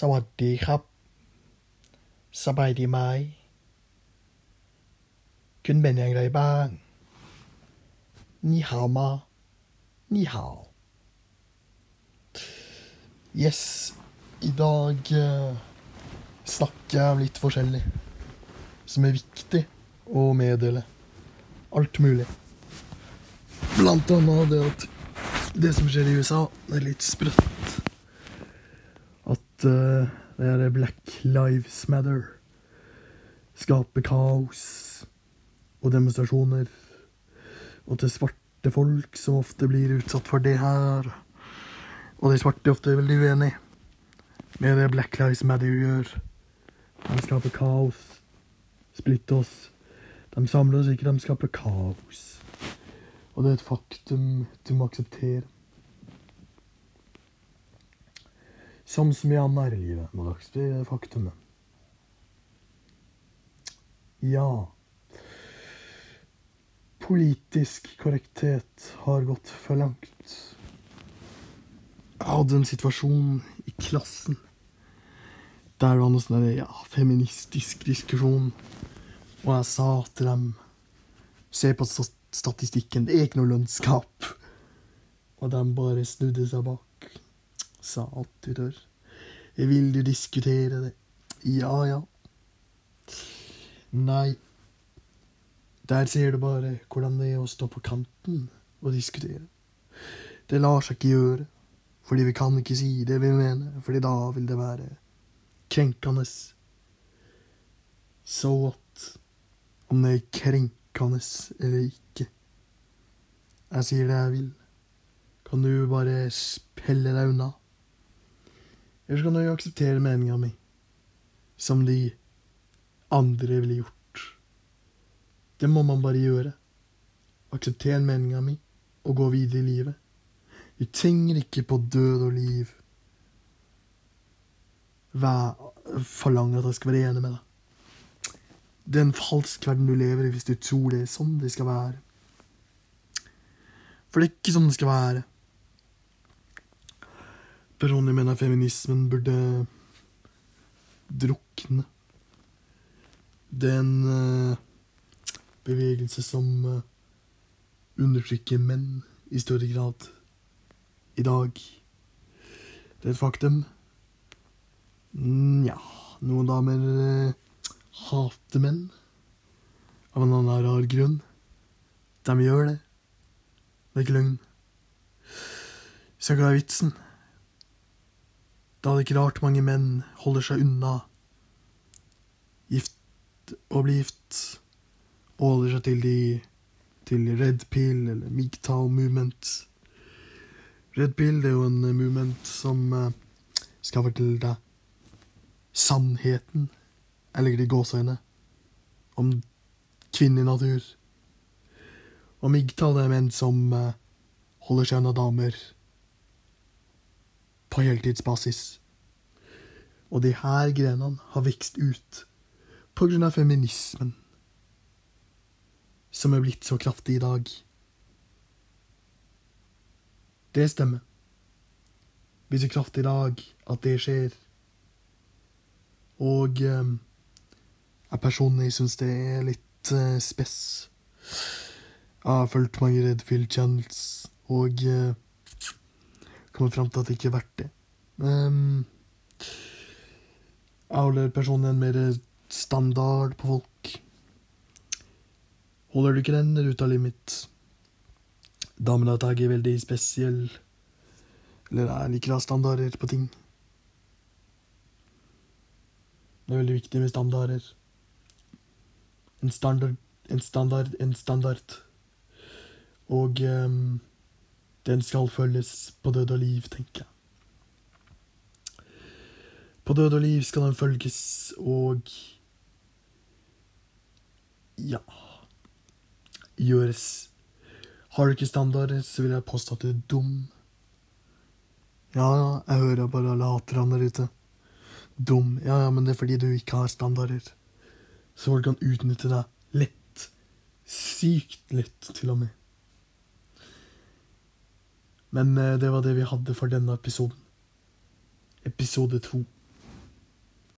สวัสดีครับ สบายดีไหมคุณเป็นอย่างไรบ้างนี่好吗นี่好 Yes i dag eh, snakker jeg om litt forskjellig som er viktig å meddele. Alt mulig. Blant annet det at det som skjer i USA, er litt sprøtt. Eh, det er Black Lives Matter skaper kaos og demonstrasjoner. Og til svarte folk som ofte blir utsatt for det her. Og de svarte er ofte veldig uenig med det Black Lives Matter gjør. De skaper kaos, splitter oss. De samler oss ikke, de skaper kaos. Og det er et faktum du må akseptere. Som så mye annet i livet må dere det faktumet. Ja. Politisk korrekthet har gått for langt. Jeg hadde en situasjon i klassen der det var noe sånn ja, feministisk diskusjon. Og jeg sa til dem Se på statistikken, det er ikke noe lønnskap. Og de bare snudde seg bak. Sa alt du tør. Vil du diskutere det? Ja, ja. Nei. Der ser du bare hvordan det er å stå på kanten og diskutere. Det lar seg ikke gjøre. Fordi vi kan ikke si det vi mener, fordi da vil det være krenkende. Så what? Om det er krenkende eller ikke. Jeg sier det jeg vil. Kan du bare spille deg unna? Eller så kan du akseptere meninga mi, som de andre ville gjort. Det må man bare gjøre. Akseptere meninga mi og gå videre i livet. Vi trenger ikke på død og liv forlange at jeg skal være enig med deg. Det er en falsk verden du lever i hvis du tror det er sånn det skal være. For det er ikke sånn det skal være. Personlig mener feminismen burde drukne. Det er en uh, bevegelse som uh, undertrykker menn i større grad i dag. Det er et faktum. Nja Noen damer uh, hater menn av en annen rar grunn. De gjør det. Det er ikke løgn. Så hva er vitsen? Da er det ikke rart mange menn holder seg unna gift og blir gift, og holder seg til de til Red Pill eller MGTOW Movement. Red Pill det er jo en eh, movement som eh, skal fortelle deg sannheten, eller de i gåseøyne, om kvinnelig natur. Og MGTOW det er menn som eh, holder seg unna damer på heltidsbasis. Og de her grenene har vokst ut på grunn av feminismen, som er blitt så kraftig i dag. Det stemmer. Blir så kraftig i dag at det skjer. Og eh, jeg personlig syns det er litt eh, spess. Jeg har fulgt mange Redfield channels og eh, kommet fram til at det ikke er verdt det. Um, jeg holder personlig en mer standard på folk. Holder du ikke den, av limit. Da mener jeg at er veldig spesiell. Eller jeg liker å ha standarder på ting. Det er veldig viktig med standarder. En standard, en standard, en standard. Og ehm, den skal følges på død og liv, tenker jeg. På død og liv skal den følges, og ja gjøres. Har du ikke standarder, så vil jeg påstå at du er dum. Ja, jeg hører bare alle haterne der ute. Dum. Ja, ja, men det er fordi du ikke har standarder. Så folk kan utnytte deg lett. Sykt lett, til og med. Men eh, det var det vi hadde for denne episoden. Episode to.